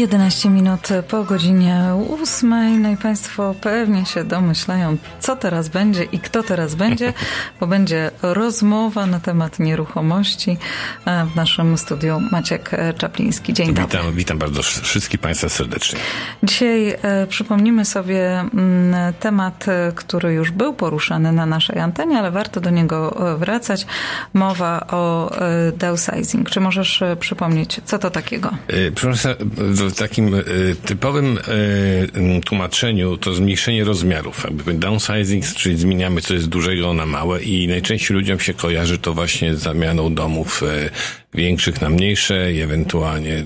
11 minut po godzinie 8. No i Państwo pewnie się domyślają, co teraz będzie i kto teraz będzie, bo będzie rozmowa na temat nieruchomości w naszym studiu Maciek Czapliński. Dzień witam, dobry. Witam bardzo wszystkich Państwa serdecznie. Dzisiaj e, przypomnimy sobie mm, temat, e, który już był poruszany na naszej antenie, ale warto do niego e, wracać. Mowa o downsizing. Czy możesz przypomnieć, co to takiego? Proszę w takim typowym tłumaczeniu to zmniejszenie rozmiarów. Jakby downsizing, czyli zmieniamy coś z dużego na małe i najczęściej ludziom się kojarzy to właśnie z zamianą domów większych na mniejsze i ewentualnie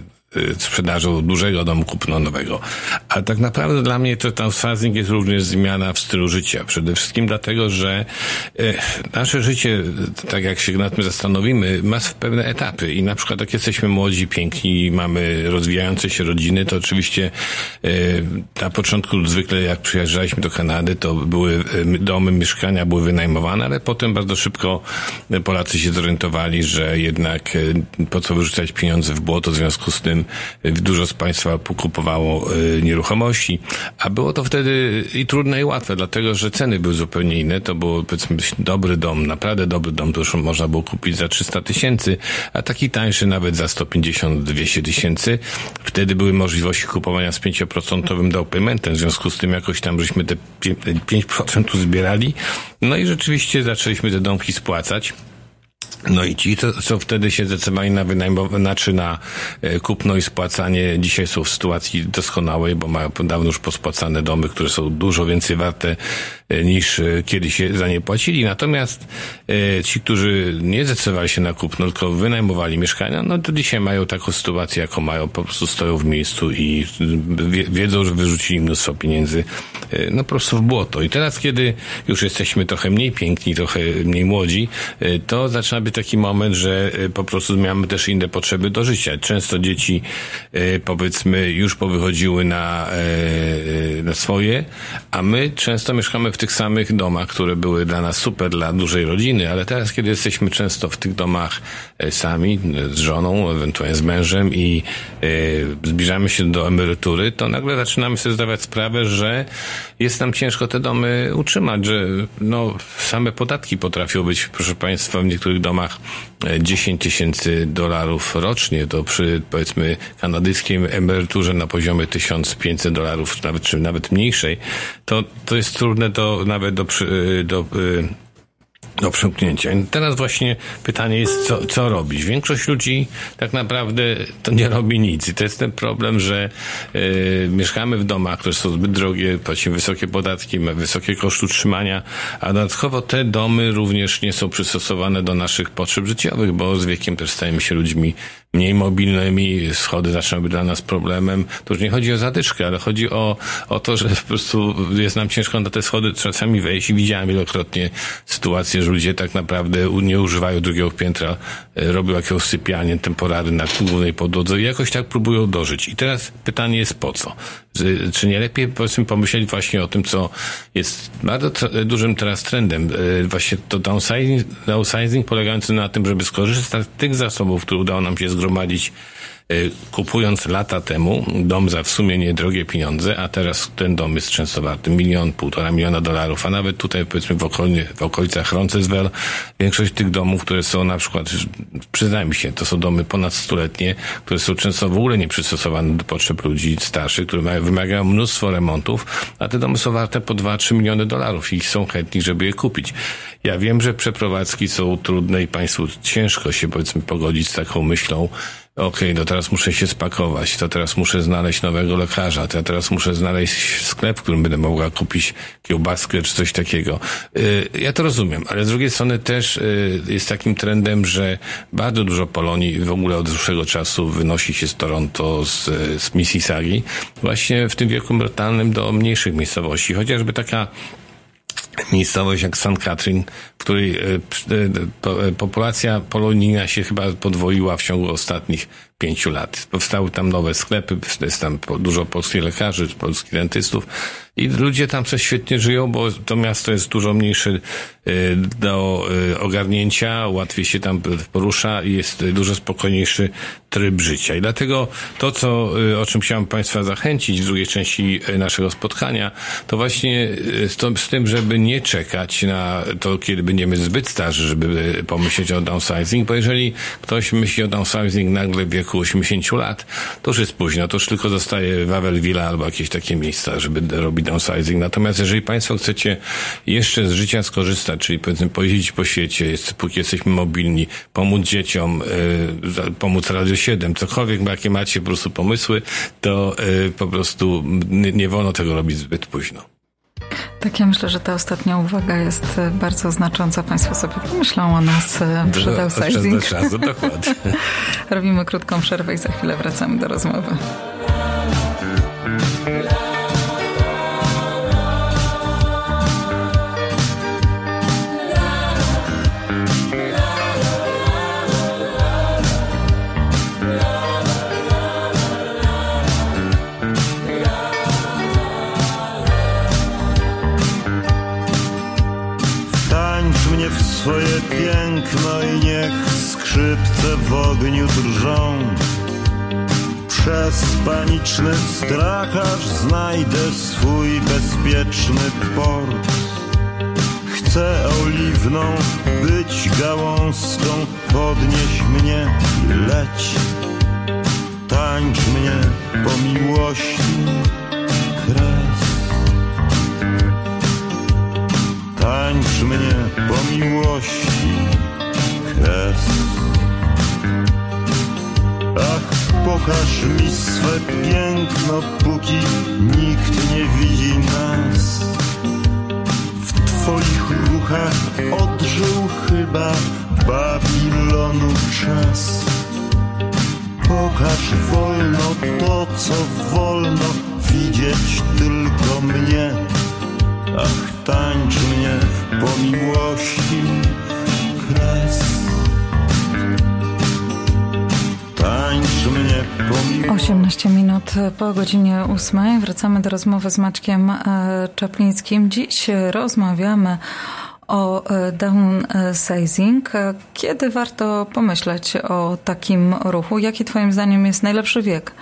sprzedażą dużego domu kupno nowego. Ale tak naprawdę dla mnie to downsizing jest również zmiana w stylu życia. Przede wszystkim dlatego, że y, nasze życie, tak jak się nad tym zastanowimy, ma pewne etapy i na przykład jak jesteśmy młodzi, piękni, mamy rozwijające się rodziny, to oczywiście y, na początku zwykle jak przyjeżdżaliśmy do Kanady, to były domy, mieszkania były wynajmowane, ale potem bardzo szybko Polacy się zorientowali, że jednak po co wyrzucać pieniądze w błoto, w związku z tym dużo z Państwa pokupowało y, nieruchomości, a było to wtedy i trudne i łatwe, dlatego że ceny były zupełnie inne. To był powiedzmy dobry dom, naprawdę dobry dom, to już można było kupić za 300 tysięcy, a taki tańszy nawet za 150-200 tysięcy. Wtedy były możliwości kupowania z 5% down paymentem, w związku z tym jakoś tam żeśmy te 5% zbierali. No i rzeczywiście zaczęliśmy te domki spłacać. No i ci, co, co wtedy się zdecydowali na wynajmowanie, znaczy na e, kupno i spłacanie, dzisiaj są w sytuacji doskonałej, bo mają dawno już pospłacane domy, które są dużo więcej warte niż e, kiedyś za nie płacili. Natomiast ci, którzy nie zdecydowali się na kupno, tylko wynajmowali mieszkania, no to dzisiaj mają taką sytuację, jaką mają, po prostu stoją w miejscu i wiedzą, że wyrzucili mnóstwo pieniędzy, no po prostu w błoto. I teraz, kiedy już jesteśmy trochę mniej piękni, trochę mniej młodzi, to zaczyna być taki moment, że po prostu mamy też inne potrzeby do życia. Często dzieci, powiedzmy, już powychodziły na, na swoje, a my często mieszkamy w tych samych domach, które były dla nas super, dla dużej rodziny, ale teraz, kiedy jesteśmy często w tych domach sami, z żoną, ewentualnie z mężem i zbliżamy się do emerytury, to nagle zaczynamy sobie zdawać sprawę, że jest nam ciężko te domy utrzymać, że no, same podatki potrafią być, proszę Państwa, w niektórych domach 10 tysięcy dolarów rocznie, to przy powiedzmy kanadyjskiej emeryturze na poziomie 1500 dolarów, nawet czy nawet mniejszej, to, to jest trudne do, nawet do, do do przymknięcia. Teraz właśnie pytanie jest, co, co robić? Większość ludzi tak naprawdę to nie robi nic. I to jest ten problem, że y, mieszkamy w domach, które są zbyt drogie, płacimy wysokie podatki, mamy wysokie koszty utrzymania, a dodatkowo te domy również nie są przystosowane do naszych potrzeb życiowych, bo z wiekiem też stajemy się ludźmi mniej mobilnymi, schody zaczną być dla nas problemem. To już nie chodzi o zatyczkę, ale chodzi o, o to, że po prostu jest nam ciężko na te schody czasami wejść i widziałem wielokrotnie sytuację, że ludzie tak naprawdę nie używają drugiego piętra, e, robią jakieś sypialnie temporary na głównej podłodze i jakoś tak próbują dożyć. I teraz pytanie jest po co? Czy nie lepiej powiedzmy pomyśleć właśnie o tym, co jest bardzo dużym teraz trendem, e, właśnie to downsizing, downsizing polegający na tym, żeby skorzystać z tych zasobów, które udało nam się zgromadzić zhromadiť kupując lata temu dom za w sumie niedrogie pieniądze, a teraz ten dom jest często warty milion, półtora miliona dolarów, a nawet tutaj powiedzmy w, okolic, w okolicach Roncesvalles większość tych domów, które są na przykład, przyznajmy się, to są domy ponad stuletnie, które są często w ogóle nieprzystosowane do potrzeb ludzi starszych, które mają, wymagają mnóstwo remontów, a te domy są warte po 2-3 miliony dolarów i są chętni, żeby je kupić. Ja wiem, że przeprowadzki są trudne i Państwu ciężko się powiedzmy pogodzić z taką myślą, okej, okay, no teraz muszę się spakować, to teraz muszę znaleźć nowego lekarza, to ja teraz muszę znaleźć sklep, w którym będę mogła kupić kiełbaskę czy coś takiego. Y, ja to rozumiem, ale z drugiej strony też y, jest takim trendem, że bardzo dużo Polonii w ogóle od dłuższego czasu wynosi się z Toronto, z, z Mississaugi, właśnie w tym wieku emerytalnym do mniejszych miejscowości. Chociażby taka miejscowość jak St. Catherine, w której populacja polonijna się chyba podwoiła w ciągu ostatnich pięciu lat. Powstały tam nowe sklepy, jest tam dużo polskich lekarzy, polskich dentystów i ludzie tam coś świetnie żyją, bo to miasto jest dużo mniejsze y, do y, ogarnięcia, łatwiej się tam porusza i jest dużo spokojniejszy tryb życia. I dlatego to, co, y, o czym chciałem Państwa zachęcić w drugiej części naszego spotkania, to właśnie z, to, z tym, żeby nie czekać na to, kiedy będziemy zbyt starzy, żeby pomyśleć o downsizing, bo jeżeli ktoś myśli o downsizing nagle w wieku 80 lat, to już jest późno, to już tylko zostaje Wawel Villa albo jakieś takie miejsca, żeby robić downsizing. Natomiast jeżeli Państwo chcecie jeszcze z życia skorzystać, czyli powiedzmy pojeździć po świecie, jest, póki jesteśmy mobilni, pomóc dzieciom, y, pomóc Radio 7, cokolwiek, jakie macie po prostu pomysły, to y, po prostu nie, nie wolno tego robić zbyt późno. Tak, ja myślę, że ta ostatnia uwaga jest e, bardzo znacząca. Państwo sobie pomyślą o nas przy downsizing. czasu, dokładnie. Robimy krótką przerwę i za chwilę wracamy do rozmowy. Ogniu drżą. Przez paniczny strach aż znajdę swój bezpieczny port. Chcę oliwną być gałązką, podnieś mnie, leć. Tańcz mnie po miłości, kres. Tańcz mnie po miłości kres Ach, pokaż mi swe piękno, póki nikt nie widzi nas. W twoich ruchach odżył chyba Babilonu czas. Pokaż wolno to, co wolno widzieć tylko mnie. Ach, tańcz mnie po miłości kres. Mnie po miłości. 18 minut po godzinie 8 wracamy do rozmowy z Maćkiem e, Czaplińskim. Dziś rozmawiamy o e, downsizing. Kiedy warto pomyśleć o takim ruchu? Jaki Twoim zdaniem jest najlepszy wiek?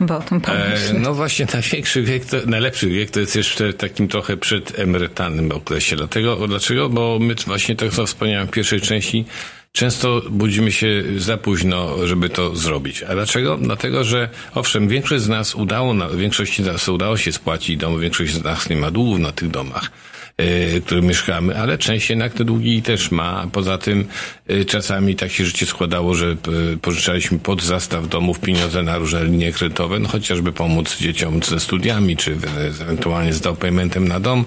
by o tym pomyśleć. E, no właśnie, największy wiek, to, najlepszy wiek to jest jeszcze takim trochę przedemerytalnym okresie. Dlatego, dlaczego? Bo my właśnie, tak jak wspomniałem w pierwszej części, Często budzimy się za późno, żeby to zrobić. A dlaczego? Dlatego, że owszem, większość z nas udało, większości z nas udało się spłacić dom, większość z nas nie ma długów na tych domach. Y, którym mieszkamy, ale część jednak te długi też ma. Poza tym y, czasami tak się życie składało, że y, pożyczaliśmy pod zastaw domów pieniądze na różne linie kredytowe, no chociażby pomóc dzieciom ze studiami, czy ewentualnie z paymentem na dom,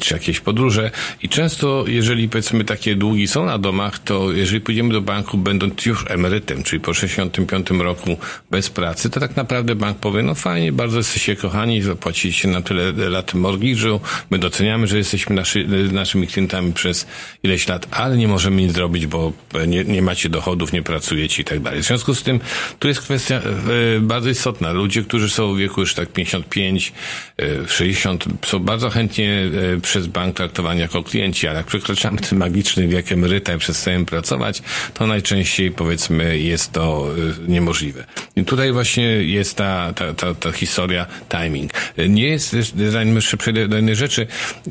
czy jakieś podróże. I często, jeżeli powiedzmy takie długi są na domach, to jeżeli pójdziemy do banku, będąc już emerytem, czyli po 65 roku bez pracy, to tak naprawdę bank powie, no fajnie, bardzo jesteście kochani, zapłaciliście na tyle lat mortgage'u, my doceniamy, że jesteśmy jesteśmy naszy, naszymi klientami przez ileś lat, ale nie możemy nic zrobić, bo nie, nie macie dochodów, nie pracujecie i tak dalej. W związku z tym tu jest kwestia e, bardzo istotna. Ludzie, którzy są w wieku już tak 55, e, 60, są bardzo chętnie e, przez bank traktowani jako klienci, ale jak przekraczamy ten magiczny wiek emeryta i przestajemy pracować, to najczęściej powiedzmy jest to e, niemożliwe. I tutaj właśnie jest ta, ta, ta, ta historia timing. E, nie jest, zanim jeszcze przejdę do innej rzeczy, e,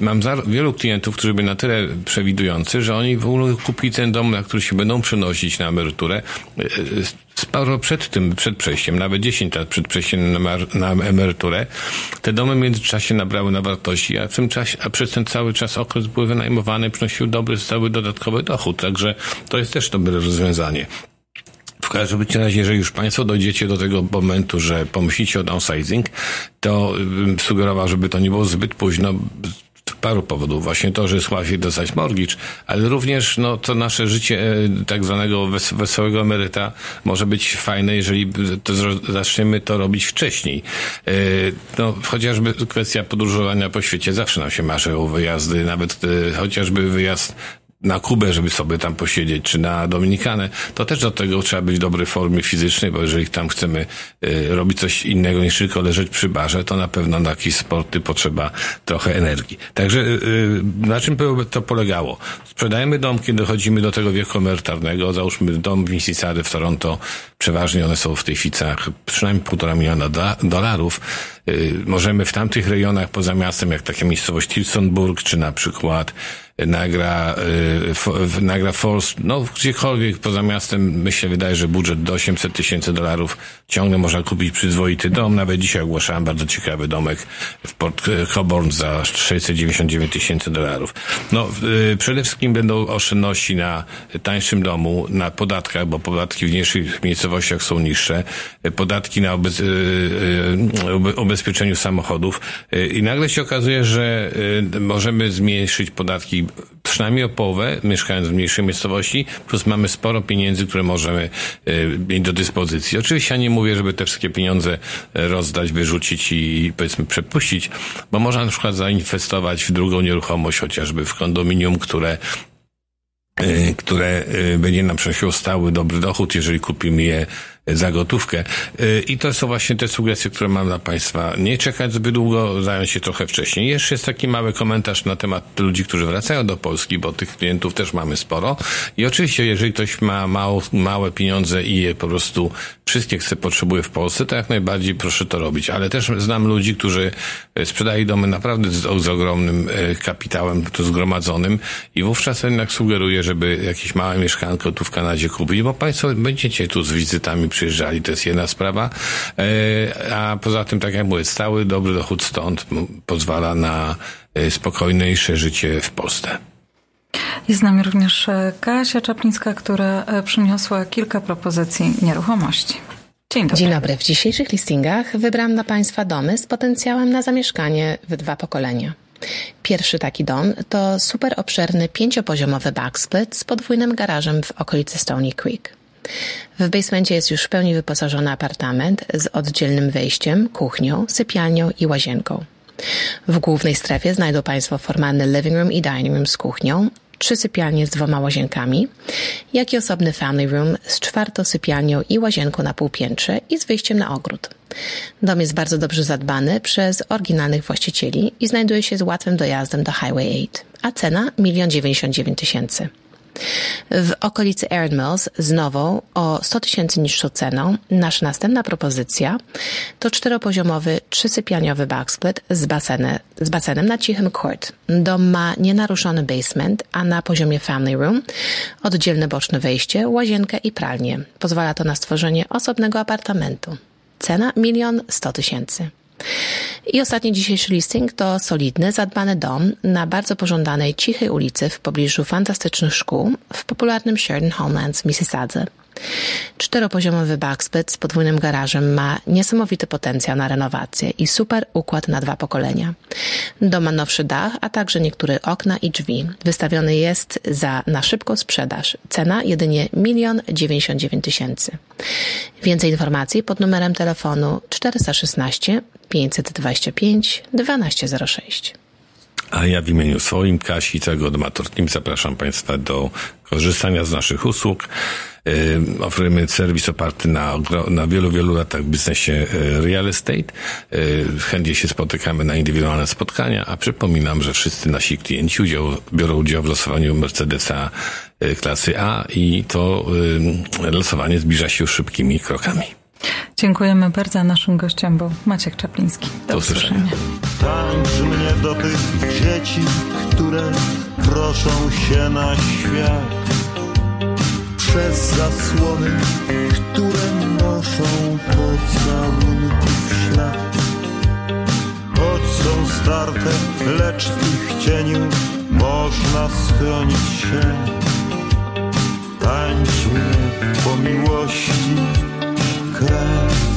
mam wielu klientów, którzy byli na tyle przewidujący, że oni w ogóle kupili ten dom, na który się będą przenosić na emeryturę e, sporo przed tym, przed przejściem, nawet 10 lat przed przejściem na, na emeryturę. Te domy w międzyczasie nabrały na wartości, a, w tym czasie, a przez ten cały czas okres były wynajmowane, przynosiły dobry, cały dodatkowy dochód, także to jest też dobre rozwiązanie. W każdym razie, jeżeli już Państwo dojdziecie do tego momentu, że pomyślicie o downsizing, to bym sugerował, żeby to nie było zbyt późno paru powodów. Właśnie to, że jest łatwiej dostać mortgage, ale również no, to nasze życie e, tak zwanego wes wesołego emeryta może być fajne, jeżeli to zaczniemy to robić wcześniej. E, no, chociażby kwestia podróżowania po świecie zawsze nam się marzy o wyjazdy, nawet e, chociażby wyjazd na Kubę, żeby sobie tam posiedzieć, czy na Dominikanę, to też do tego trzeba być w dobrej formie fizycznej, bo jeżeli tam chcemy y, robić coś innego niż tylko leżeć przy barze, to na pewno na jakieś sporty potrzeba trochę energii. Także y, y na czym to polegało? Sprzedajemy dom, kiedy dochodzimy do tego wieku emerytalnego, załóżmy dom w Mississauga w Toronto, przeważnie one są w tej ficach przynajmniej półtora miliona dolarów, y, możemy w tamtych rejonach poza miastem, jak taka miejscowość Tilsonburg, czy na przykład nagra, y, nagra Falls, no gdziekolwiek poza miastem, myślę, wydaje, że budżet do 800 tysięcy dolarów ciągle można kupić przyzwoity dom. Nawet dzisiaj ogłaszałem bardzo ciekawy domek w Port Coburn za 699 tysięcy dolarów. No, y, przede wszystkim będą oszczędności na tańszym domu, na podatkach, bo podatki w mniejszych miejscowościach są niższe, podatki na obec, y, ubezpieczeniu samochodów i nagle się okazuje, że możemy zmniejszyć podatki przynajmniej o połowę, mieszkając w mniejszej miejscowości, plus mamy sporo pieniędzy, które możemy e, mieć do dyspozycji. Oczywiście ja nie mówię, żeby te wszystkie pieniądze e, rozdać, wyrzucić i powiedzmy przepuścić, bo można na przykład zainwestować w drugą nieruchomość, chociażby w kondominium, które e, które będzie nam przynosiło stały dobry dochód, jeżeli kupimy je za gotówkę. Y, I to są właśnie te sugestie, które mam dla Państwa. Nie czekać zbyt długo, zająć się trochę wcześniej. Jeszcze jest taki mały komentarz na temat ludzi, którzy wracają do Polski, bo tych klientów też mamy sporo. I oczywiście, jeżeli ktoś ma mało, małe pieniądze i je po prostu wszystkie chce, potrzebuje w Polsce, to jak najbardziej proszę to robić. Ale też znam ludzi, którzy e, sprzedają domy naprawdę z, z ogromnym e, kapitałem tu zgromadzonym i wówczas jednak sugeruję, żeby jakieś małe mieszkanko tu w Kanadzie kupić, bo Państwo będziecie tu z wizytami przyjeżdżali, to jest jedna sprawa. E, a poza tym, tak jak mówię, stały dobry dochód stąd pozwala na e, spokojniejsze życie w Polsce. Jest z nami również e, Kasia Czaplińska, która przyniosła kilka propozycji nieruchomości. Dzień dobry. Dzień dobry. W dzisiejszych listingach wybrałam dla Państwa domy z potencjałem na zamieszkanie w dwa pokolenia. Pierwszy taki dom to super obszerny pięciopoziomowy backsplit z podwójnym garażem w okolicy Stony Creek. W basemencie jest już w pełni wyposażony apartament z oddzielnym wejściem, kuchnią, sypialnią i łazienką. W głównej strefie znajdą Państwo formalny living room i dining room z kuchnią, trzy sypialnie z dwoma łazienkami, jak i osobny family room z czwartą sypialnią i łazienką na półpiętrze i z wyjściem na ogród. Dom jest bardzo dobrze zadbany przez oryginalnych właścicieli i znajduje się z łatwym dojazdem do Highway 8, a cena 1 099 tysięcy. W okolicy Erin Mills z nową o 100 tysięcy niższą ceną nasza następna propozycja to czteropoziomowy, trzysypialniowy backsplit z, baseny, z basenem na cichym court. Dom ma nienaruszony basement, a na poziomie family room oddzielne boczne wejście, łazienkę i pralnię. Pozwala to na stworzenie osobnego apartamentu. Cena milion sto tysięcy. I ostatni dzisiejszy listing to solidny, zadbany dom na bardzo pożądanej, cichej ulicy w pobliżu fantastycznych szkół w popularnym Sheridan Homelands w Mississadze. Czteropoziomowy backsplit z podwójnym garażem ma niesamowity potencjał na renowację i super układ na dwa pokolenia. Dom ma nowszy dach, a także niektóre okna i drzwi. Wystawiony jest za na szybką sprzedaż. Cena jedynie milion dziewięćdziesiąt dziewięć tysięcy. Więcej informacji pod numerem telefonu 416 525 1206. A ja w imieniu swoim, Kasi, całego Domator Team zapraszam Państwa do korzystania z naszych usług. Yy, oferujemy serwis oparty na, na wielu, wielu latach w biznesie y, real estate. Yy, chętnie się spotykamy na indywidualne spotkania, a przypominam, że wszyscy nasi klienci udział, biorą udział w losowaniu Mercedesa klasy A i to yy, losowanie zbliża się szybkimi krokami. Dziękujemy bardzo naszym gościom, bo Maciek Czapliński. Do, do usłyszenia. Tańcz mnie do tych dzieci, które proszą się na świat. Przez zasłony, które noszą pocałunków ślad. Choć są starte, lecz w ich cieniu można schronić się. Tańcz mnie po miłości kres.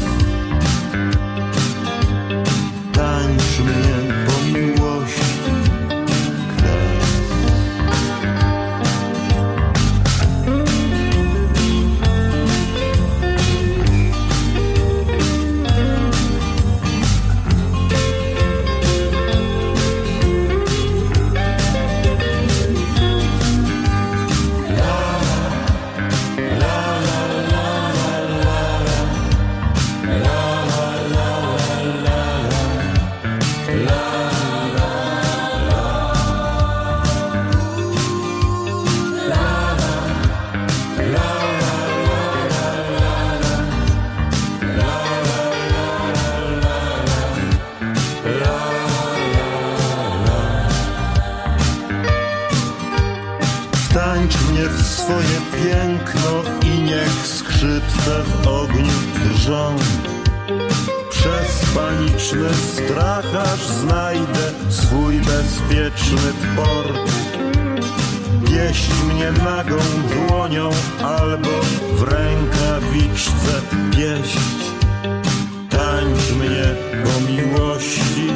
Skrzypce w ogniu drżą. Przez paniczny strach aż znajdę swój bezpieczny port. Wieść mnie nagą dłonią albo w rękawiczce pieść. Tańcz mnie po miłości